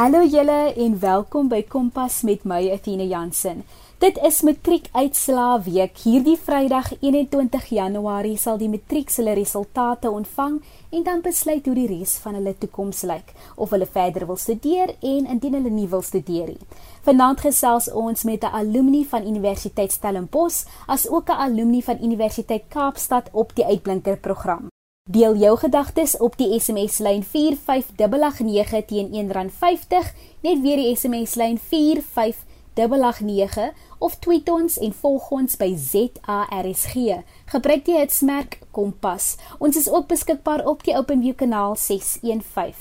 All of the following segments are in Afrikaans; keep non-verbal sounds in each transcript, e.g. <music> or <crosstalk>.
Hallo julle en welkom by Kompas met my Athena Jansen. Dit is matriekuitslaa week. Hierdie Vrydag 21 Januarie sal die matriek hulle resultate ontvang en dan besluit hoe die res van hulle toekoms lyk, of hulle verder wil studeer en indien hulle nie wil studeer nie. Vanaand gesels ons met 'n alumni van Universiteit Stellenbosch as ook 'n alumni van Universiteit Kaapstad op die uitblinker program. Deel jou gedagtes op die SMS lyn 45889 teen R1.50, net weer die SMS lyn 45889 of tweet ons en volg ons by ZARSG. Gebruik die hitsmerk Kompas. Ons is ook beskikbaar op die OpenView kanaal 615.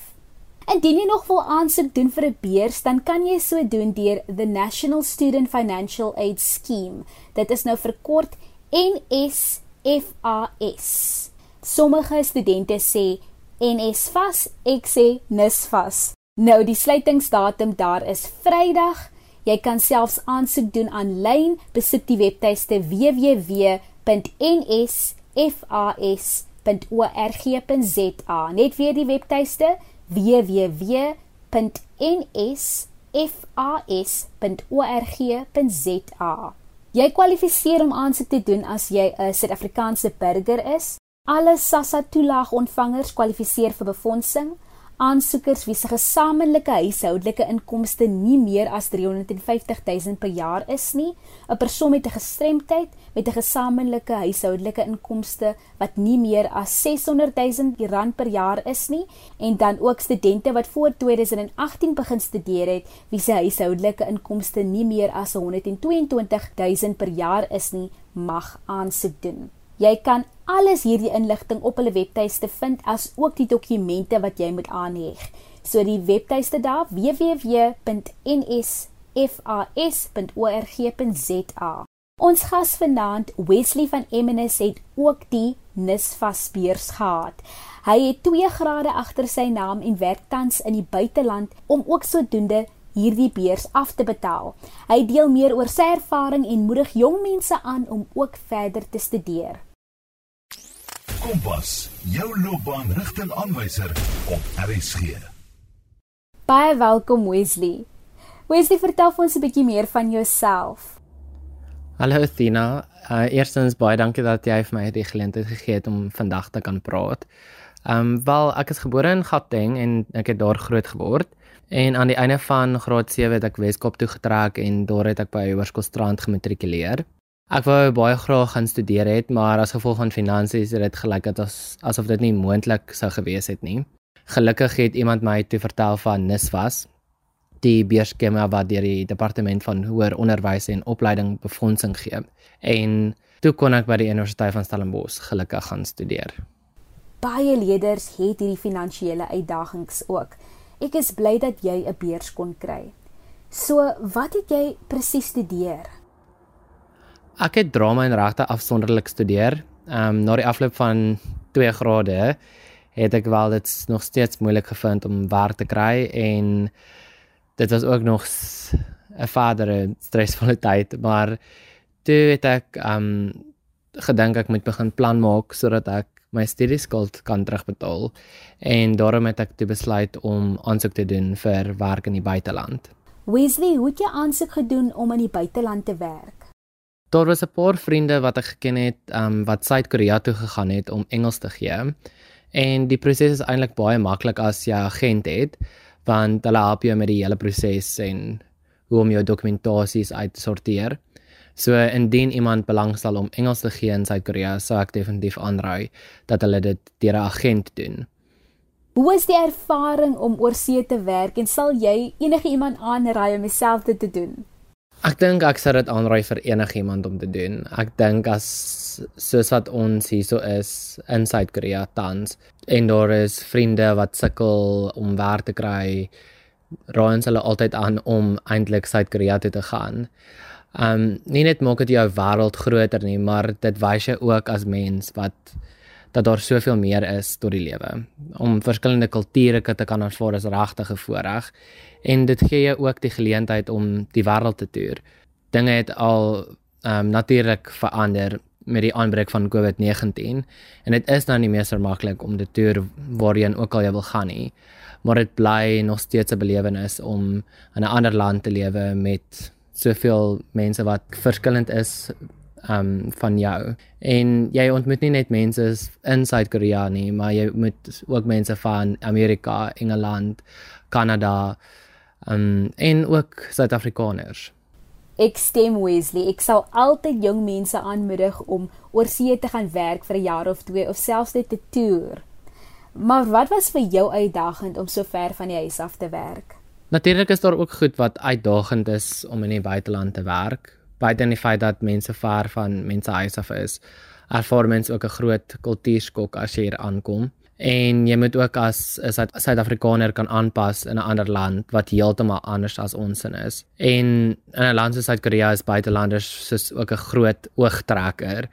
Indien jy nog wil aansoek doen vir 'n beurs, dan kan jy so doen deur the National Student Financial Aid Scheme. Dit is nou verkort NSFAS. Sommige studente sê NSFAS, ek sê NSFAS. Nou die sluitingsdatum daar is Vrydag. Jy kan selfs aansoek doen aanlyn. Besoek die webtuiste www.nsfas.org.za. Net weer die webtuiste www.nsfas.org.za. Jy kwalifiseer om aansoek te doen as jy 'n Suid-Afrikaanse burger is. Alle SASSA toelaagontvangers kwalifiseer vir befondsing. Aansoekers wie se gesamentlike huishoudelike inkomste nie meer as 350 000 per jaar is nie, 'n persoon met 'n gestremdheid met 'n gesamentlike huishoudelike inkomste wat nie meer as 600 000 rand per jaar is nie, en dan ook studente wat voor 2018 begin studeer het wie se huishoudelike inkomste nie meer as 122 000 per jaar is nie, mag aansoek doen. Jy kan alles hierdie inligting op hulle webtuiste vind as ook die dokumente wat jy moet aanheg. So die webtuiste daar www.nsfas.org.za. Ons gas vanaand, Wesley van Emmenes het ook die NISFAS beurs gehad. Hy het 2 grade agter sy naam en werk tans in die buiteland om ook sodoende hierdie beurs af te betaal. Hy deel meer oor sy ervaring en moedig jong mense aan om ook verder te studeer. Kompas, jou loopbaanrigtingaanwyser op RSG. Baie welkom Wesley. Wesley, vertel ons 'n bietjie meer van jouself. Hallo Athena. Uh, eerstens baie dankie dat jy vir my die geleentheid gegee het om vandag te kan praat. Ehm um, wel, ek is gebore in Gauteng en ek het daar groot geword. En aan die einde van graad 7 het ek Weskaap toe getrek en daar het ek by Hoërskool Strand gematrikuleer. Ek wou baie graag gaan studeer het, maar as gevolg van finansies het dit gelyk dat as asof dit nie moontlik sou gewees het nie. Gelukkig het iemand my toe vertel van NISWAS, die beursskema wat deur die departement van hoër onderwys en opleiding befondsing gee. En toe kon ek by die Universiteit van Stellenbosch gelukkig gaan studeer. Baie leerders het hierdie finansiële uitdagings ook. Ek is bly dat jy 'n beurs kon kry. So, wat het jy presies studeer? Ek het drama en regte afsonderlik studeer. Ehm um, na die afloop van 2 grade het ek wel dit nog steeds moeilik gevind om werk te kry en dit was ook nog 'n verdere stresvolle <laughs> tyd, maar toe het ek ehm um, gedink ek moet begin plan maak sodat ek my studieskuld kan terugbetaal en daarom het ek toe besluit om aansoek te doen vir werk in die buiteland. Wesley, hoe het jy aansoek gedoen om in die buiteland te werk? Daar was 'n paar vriende wat ek geken het, um wat Suid-Korea toe gegaan het om Engels te gee. En die proses is eintlik baie maklik as jy 'n agent het, want hulle help jou met die hele proses en hoe om jou dokumentasies uit te sorteer. So indien iemand belangstel om Engels te gee in Suid-Korea, sou ek definitief aanraai dat hulle dit deur 'n agent doen. Hoe is die ervaring om oorsee te werk en sal jy enige iemand aanraai om dieselfde te doen? Ek dink ek sou dit aanraai vir enigiemand om te doen. Ek dink as soos wat ons hierso is in Suid-Korea tans en daar is vriende wat sukkel om werk te kry, raai ons hulle altyd aan om eintlik Suid-Korea toe te gaan. Um nie net maak dit jou wêreld groter nie, maar dit wys jou ook as mens wat dat daar soveel meer is tot die lewe. Om verskillende kulture te kan ervaar is regtig 'n voorreg en dit gee jou ook die geleentheid om die wêreld te toer. Dinge het al ehm um, natuurlik verander met die aanbreek van COVID-19 en dit is nou nie meer so maklik om te toer waarheen ook al jy wil gaan nie. Maar dit bly nog steeds 'n belewenis om in 'n ander land te lewe met soveel mense wat verskillend is um van jou. En jy ontmoet nie net mense in Suid-Korea nie, maar jy moet ook mense van Amerika, Engeland, Kanada um en ook Suid-Afrikaners. Ek stem Wesley. Ek sal altyd jong mense aanmoedig om oorsee te gaan werk vir 'n jaar of twee of selfs net te toer. Maar wat was vir jou uitdagend om so ver van die huis af te werk? Natuurlik is daar ook goed wat uitdagend is om in die buiteland te werk. Buite in die feit dat mense ver van mense huis af is, ervaar mense ook 'n groot kultuurskok as jy hier aankom en jy moet ook as 'n Suid-Afrikaner kan aanpas in 'n ander land wat heeltemal anders as ons in is. En in 'n land soos Suid-Korea is buitelanders soos ook 'n groot oogtrekker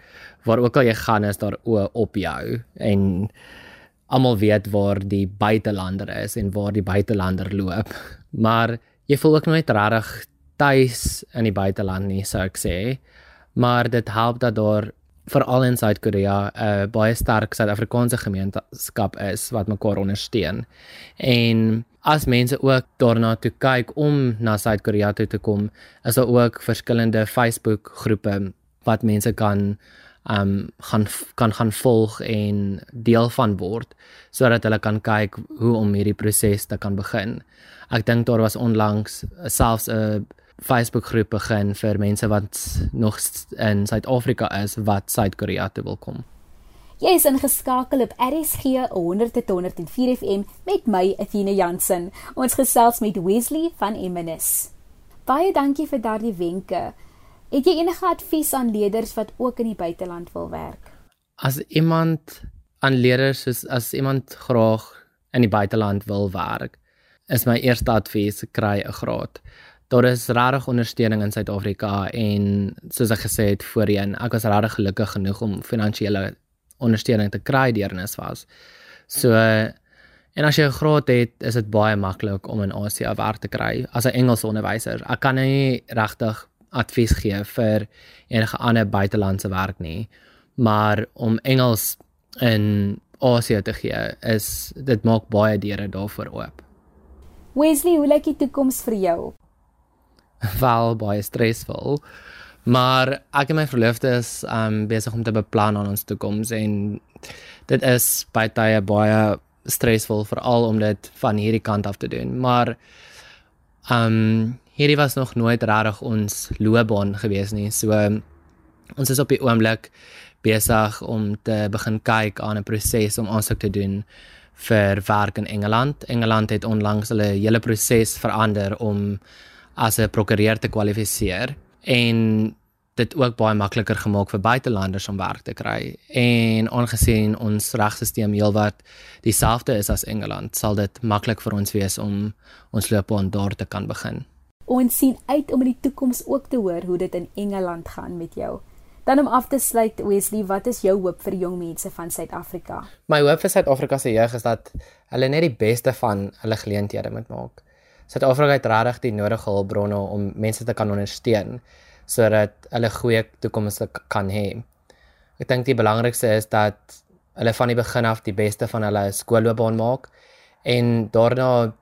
waar ook al jy gaan is daar oë op jou en almal weet waar die buitelander is en waar die buitelander loop. <laughs> Maar jy voel ook nooit regtig tuis in die buiteland nie, sou ek sê. Maar dit help dat daar veral in Suid-Korea 'n uh, eh, baie sterk Suid-Afrikaanse gemeenskap is wat mekaar ondersteun. En as mense ook daarna toe kyk om na Suid-Korea toe te kom, is daar ook verskillende Facebook groepe wat mense kan um gaan kan gaan volg en deel van word sodat hulle kan kyk hoe om hierdie proses te kan begin. Ek dink daar was onlangs selfs 'n uh, Facebook groep begin vir mense wat nog in Suid-Afrika is wat Suid-Korea toe wil kom. Jy is ingeskakel op RSG 100.104 FM met my Athena Jansen. Ons gesels met Wesley van Emmaus. Baie dankie vir daardie wenke. Het jy enige advies aan leerders wat ook in die buiteland wil werk? As iemand aan leerders is as iemand graag in die buiteland wil werk, is my eerste advies kry 'n graad daar is regtig ondersteuning in Suid-Afrika en soos ek gesê het voorheen, ek was regtig gelukkig genoeg om finansiële ondersteuning te kry deur NSFAS. So en as jy 'n graad het, is dit baie maklik om in Asië werk te kry as 'n Engelse onderwyser. Ek kan nie regtig advies gee vir enige ander buitelandse werk nie, maar om Engels in Asië te gee, is dit maak baie deure daarvoor oop. Wesley, hoe lyk die toekoms vir jou? <laughs> wel baie stresvol. Maar ek en my verloofde is um besig om te beplan aan ons toekoms en dit is baie tye baie stresvol veral om dit van hierdie kant af te doen. Maar um hierdie was nog nooit regtig ons loopbaan gewees nie. So ons is op die oomblik besig om te begin kyk aan 'n proses om aansoek te doen vir werk in Engeland. Engeland het onlangs hulle hele proses verander om as 'n prokureur te kwalifiseer en dit ook baie makliker gemaak vir buitelanders om werk te kry. En aangesien ons regstelsel heelwat dieselfde is as Engeland, sal dit maklik vir ons wees om ons loopbaan daar te kan begin. Ons sien uit om in die toekoms ook te hoor hoe dit in Engeland gaan met jou. Dan om af te sluit Wesley, wat is jou hoop vir jong mense van Suid-Afrika? My hoop vir Suid-Afrika se jeug is dat hulle net die beste van hulle geleenthede moet maak. Suid-Afrika het regtig die nodige hulpbronne om mense te kan ondersteun sodat hulle goeie toekomste kan hê. Ek dink die belangrikste is dat hulle van die begin af die beste van hulle skoolloopbaan maak en daarna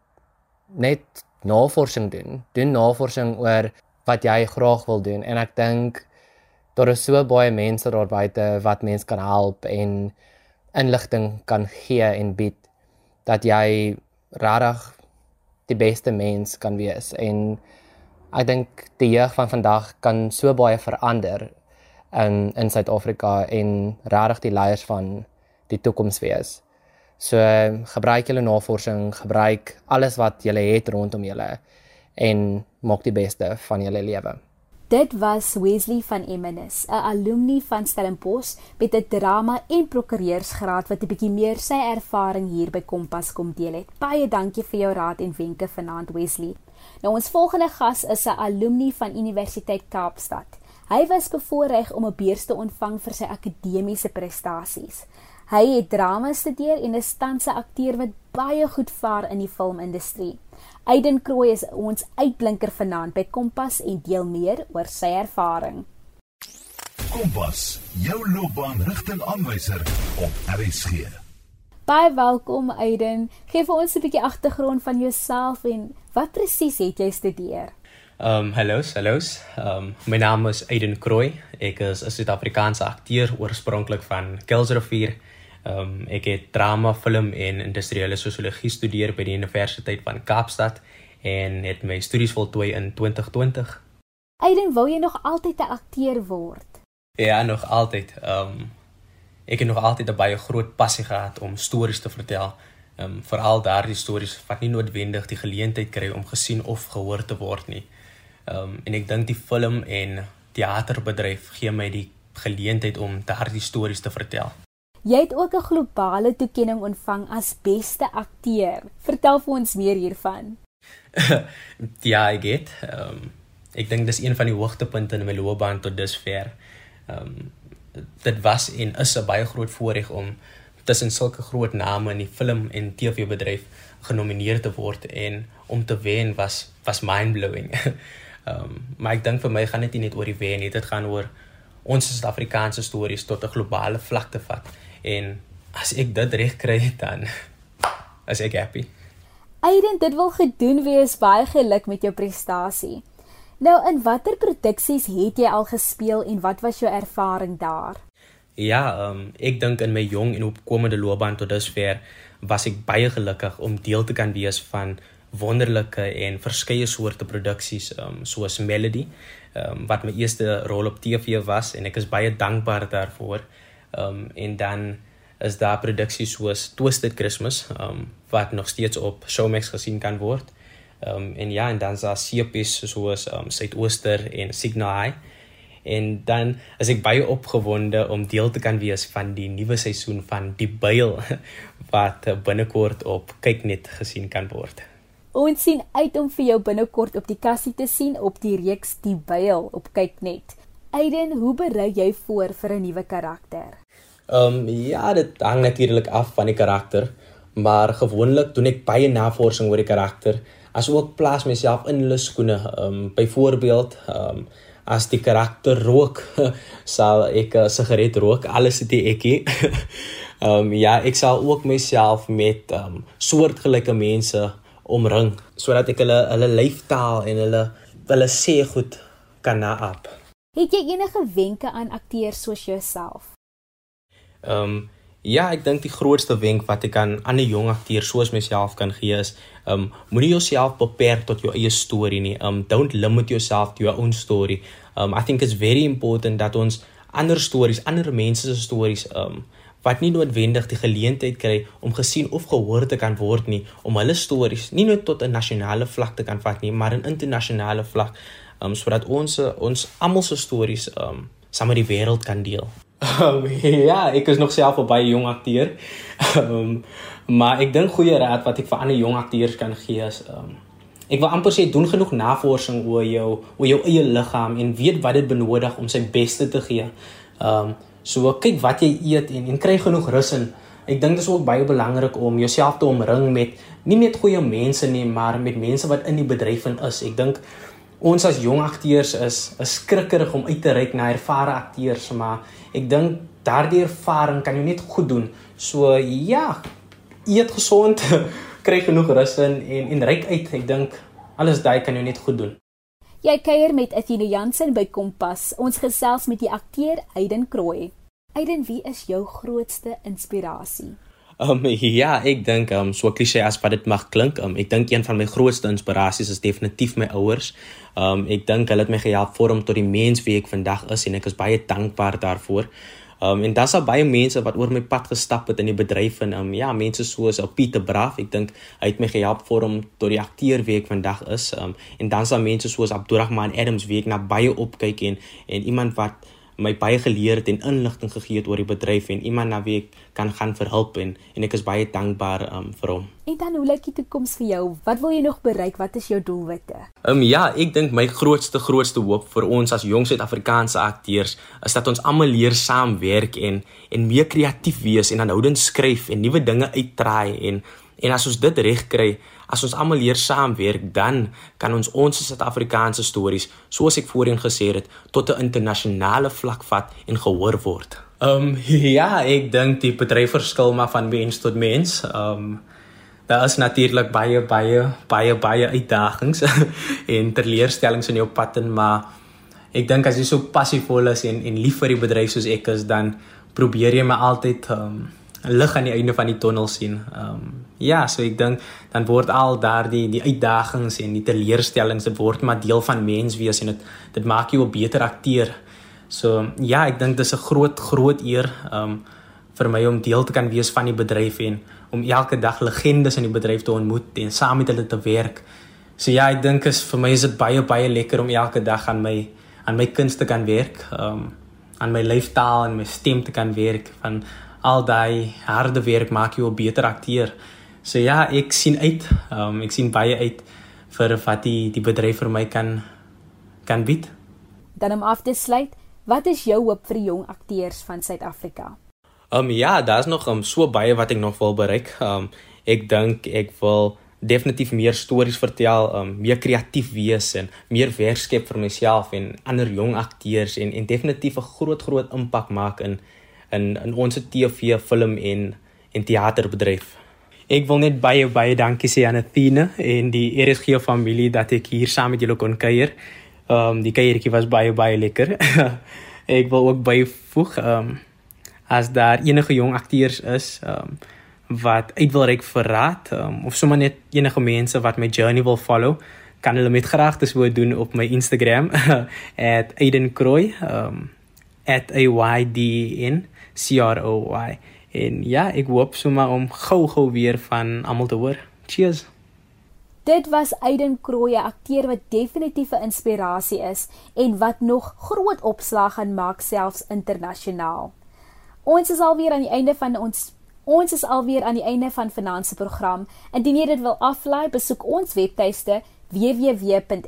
net navorsing doen. Doen navorsing oor wat jy graag wil doen en ek dink daar is so baie mense daar buite wat mense kan help en inligting kan gee en bied dat jy regtig die beste mens kan wees en ek dink die jeug van vandag kan so baie verander in in Suid-Afrika en regtig die leiers van die toekoms wees. So gebruik julle navorsing, gebruik alles wat julle het rondom julle en maak die beste van julle lewe. Dit was Wesley van Emmaus, 'n alumni van Stellenbosch met 'n drama en prokureursgraad wat 'n bietjie meer sy ervaring hier by Kompas kom deel het. Baie dankie vir jou raad en wenke vanaand Wesley. Nou ons volgende gas is 'n alumni van Universiteit Kaapstad. Hy was bevoorreg om 'n beurs te ontvang vir sy akademiese prestasies. Hy het drama gestudeer en is tans 'n akteur wat baie goed vaar in die filmindustrie. Aiden Krooi is ons uitblinker vanaand by Kompas en deel meer oor sy ervaring. Kompas, jou loopbaanrigtingaanwyser op RSG. Baie welkom Aiden. Geef vir ons 'n bietjie agtergrond van jouself en wat presies het jy studeer? Ehm um, hallo, hallo. Ehm um, my naam is Aiden Krooi. Ek is 'n Suid-Afrikaanse akteur oorspronklik van Kelsrivier. Ehm um, ek het drama, film en industriële sosiologie gestudeer by die Universiteit van Kaapstad en het my studies voltooi in 2020. Aiden, wou jy nog altyd 'n akteur word? Ja, nog altyd. Ehm um, ek het nog altyd 'n baie groot passie gehad om stories te vertel. Ehm um, veral daardie stories wat nie noodwendig die geleentheid kry om gesien of gehoor te word nie. Ehm um, en ek dink die film en teaterbedryf gee my die geleentheid om daardie stories te vertel. Jy het ook 'n globale toekenning ontvang as beste akteur. Vertel vir ons meer hiervan. <laughs> ja, ek het. Ehm um, ek dink dis een van die hoogtepunte in my loopbaan tot dusver. Ehm um, dit was en is 'n baie groot voorreg om tussen sulke groot name in die film en TV bedryf genomineer te word en om te wen was was mind-blowing. <laughs> Ehm um, maar ek dink vir my gaan dit nie net oor die wen nie, dit gaan oor ons Suid-Afrikaanse stories tot 'n globale vlak te vat. En as ek dit reg kry <laughs> dan as ek happy. Aiden, dit wil gedoen wees baie geluk met jou prestasie. Nou in watter produksies het jy al gespeel en wat was jou ervaring daar? Ja, um, ek dink in my jong en opkomende loopbaan tot dusver was ek baie gelukkig om deel te kan wees van wonderlike en verskeie soorte produksies um, soos Melody, um, wat my eerste rol op TV was en ek is baie dankbaar daarvoor. Um, en dan is daar produksies soos Twisted Christmas um wat nog steeds op Showmax gesien kan word. Um en ja, en dan is daar series soos um Suidooster en Signal High. En dan is ek baie opgewonde om deel te kan wees van die nuwe seisoen van Die Byl <laughs> wat binnekort op Kyknet gesien kan word. Ons sien uit om vir jou binnekort op die kassie te sien op die reeks Die Byl op Kyknet. Aiden, hoe berei jy voor vir 'n nuwe karakter? Ehm um, ja, dit hang natuurlik af van die karakter, maar gewoonlik doen ek baie navorsing oor die karakter, asook plaas myself in hulle skoene. Ehm um, byvoorbeeld, ehm um, as die karakter rook, <laughs> sal ek 'n sigaret rook, alles het ek. <laughs> Ehm um, ja, ek sal ook myself met ehm um, soortgelyke mense omring sodat ek hulle hulle lyfstaal en hulle hulle sê goed kan naap. Het jy enige wenke aan akteurs soos jouself? Ehm um, ja, ek dink die grootste wenk wat ek aan ander jong akteurs soos myself kan gee is, ehm um, moenie jouself beperk tot jou eie storie nie. Um don't limit yourself to your own story. Um I think it's very important dat ons ander stories, ander mense se stories ehm um, wat nie noodwendig die geleentheid kry om gesien of gehoor te kan word nie om hulle stories nie net tot 'n nasionale vlak te kan vat nie maar in internasionale vlak um sodat ons ons almal se stories um saam met die wêreld kan deel. Um, <laughs> ja, ek is nog self 'n baie jong akteur. Um, maar ek dink goeie raad wat ek vir ander jong akteurs kan gee is um, ek wil amper sê doen genoeg navorsing oor jou oor jou eie liggaam en weet wat dit benodig om sy beste te gee. Um so kyk wat jy eet en en kry genoeg rus en ek dink dit is ook baie belangrik om jouself te omring met nie net goeie mense nie, maar met mense wat in die bedryf in is. Ek dink ons as jong akteurs is is skrikkerig om uit te reik na ervare akteurs, maar ek dink daardie ervaring kan jou net goed doen. So ja, eet gesond, <laughs> kry genoeg rus in en en ryk uit. Ek dink alles daai kan jou net goed doen. Jy kuier met Etienne Jansen by Kompas. Ons gesels met die akteur Aiden Krooi. Aiden, wie is jou grootste inspirasie? Um ja, ek dink um so klise as wat dit mag klink, um ek dink een van my grootste inspirasies is definitief my ouers. Um ek dink hulle het my gehelp vorm tot die mens wie ek vandag is en ek is baie dankbaar daarvoor. Um en daar's al baie mense wat oor my pad gestap het in die bedryf en um ja, mense soos ou Pieter Braaf, ek dink hy het my gehelp vorm tot die akteur wie ek vandag is. Um en dan's daar mense soos Abdurrahman Adams wie ek na baie opkyk en en iemand wat my baie geleer het en inligting gegee het oor die bedryf en iemand na wie ek kan gaan vir hulp en en ek is baie dankbaar um, vir hom. En dan hoe lyk die toekoms vir jou? Wat wil jy nog bereik? Wat is jou doelwitte? Ehm um, ja, ek dink my grootste grootste hoop vir ons as jong Suid-Afrikaanse akteurs is dat ons almal leer saamwerk en en meer kreatief wees en aanhoudend skryf en nuwe dinge uittraai en En as ons dit reg kry, as ons almal hier saamwerk, dan kan ons ons Suid-Afrikaanse stories, soos ek voorheen gesê het, tot 'n internasionale vlak vat en gehoor word. Ehm um, <laughs> ja, ek dink die bedryf verskil maar van mens tot mens. Ehm um, daar is natuurlik baie baie baie baie uitdagings <laughs> en teleurstellings in jou pad en maar ek dink as jy so passievol is en en lief vir die bedryf soos ek is, dan probeer jy maar altyd ehm um, lig aan die einde van die tonnel sien. Ehm um, ja, so ek dink dan word al daardie die uitdagings en die teleurstellings dit word maar deel van mens wees en dit dit maak jou 'n beter akteur. So ja, ek dink dis 'n groot groot eer um, vir my om deel te kan wees van die bedryf en om elke dag legendes in die bedryf te ontmoet en saam met hulle te werk. So ja, ek dink is vir my is dit baie baie lekker om elke dag aan my aan my kunste kan werk. Um, aan my leeftaal en my stem te kan werk van al daai harde werk maak jou 'n beter akteur. So ja, ek sien uit. Um, ek sien baie uit vir wat die die bedryf vir my kan kan bied. Dan om af te sluit, wat is jou hoop vir die jong akteurs van Suid-Afrika? Um ja, daar's nog um, so baie wat ek nog wil bereik. Um ek dink ek wil definitief meer stories vertel, um meer kreatief wees en meer werk skep vir myself en ander jong akteurs en en definitief 'n groot groot impak maak in in in ons TV, film en en teaterbedryf. Ek wil net baie baie dankie sê aan Athena en die RSG familie dat ek hier saam met julle kon kuier. Ehm um, die kuiertjie was baie baie lekker. <laughs> ek wil ook byvoeg ehm um, as daar enige jong akteurs is ehm um, wat uit wil reik vir raad um, of sommer net enige mense wat my journey wil follow kan hulle met graagte so doen op my Instagram <laughs> @aidenkroy um @aydn C R O Y. En ja, ek hoop sommer om gou-gou weer van almal te hoor. Cheers. Dit was Aiden Kroeye, akteur wat definitief 'n inspirasie is en wat nog groot opslag gaan maak selfs internasionaal. Ons is alweer aan die einde van ons ons is alweer aan die einde van finansie program. Indien jy dit wil aflaai, besoek ons webtuiste www.rsg.co.za.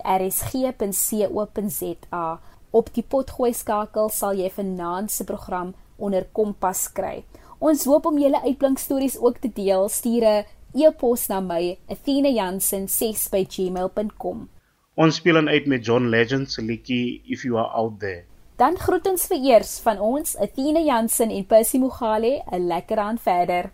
Op die potgooi skakel sal jy finansie program onder Kompas kry. Ons hoop om julle uitblink stories ook te deel. Stuur 'n e-pos na my athenajansen6@gmail.com. Ons speel uit met John Legend se liedjie If You Are Out There. Dan groet ons vir eers van ons Athena Jansen en Percy Mogale 'n lekker aand verder.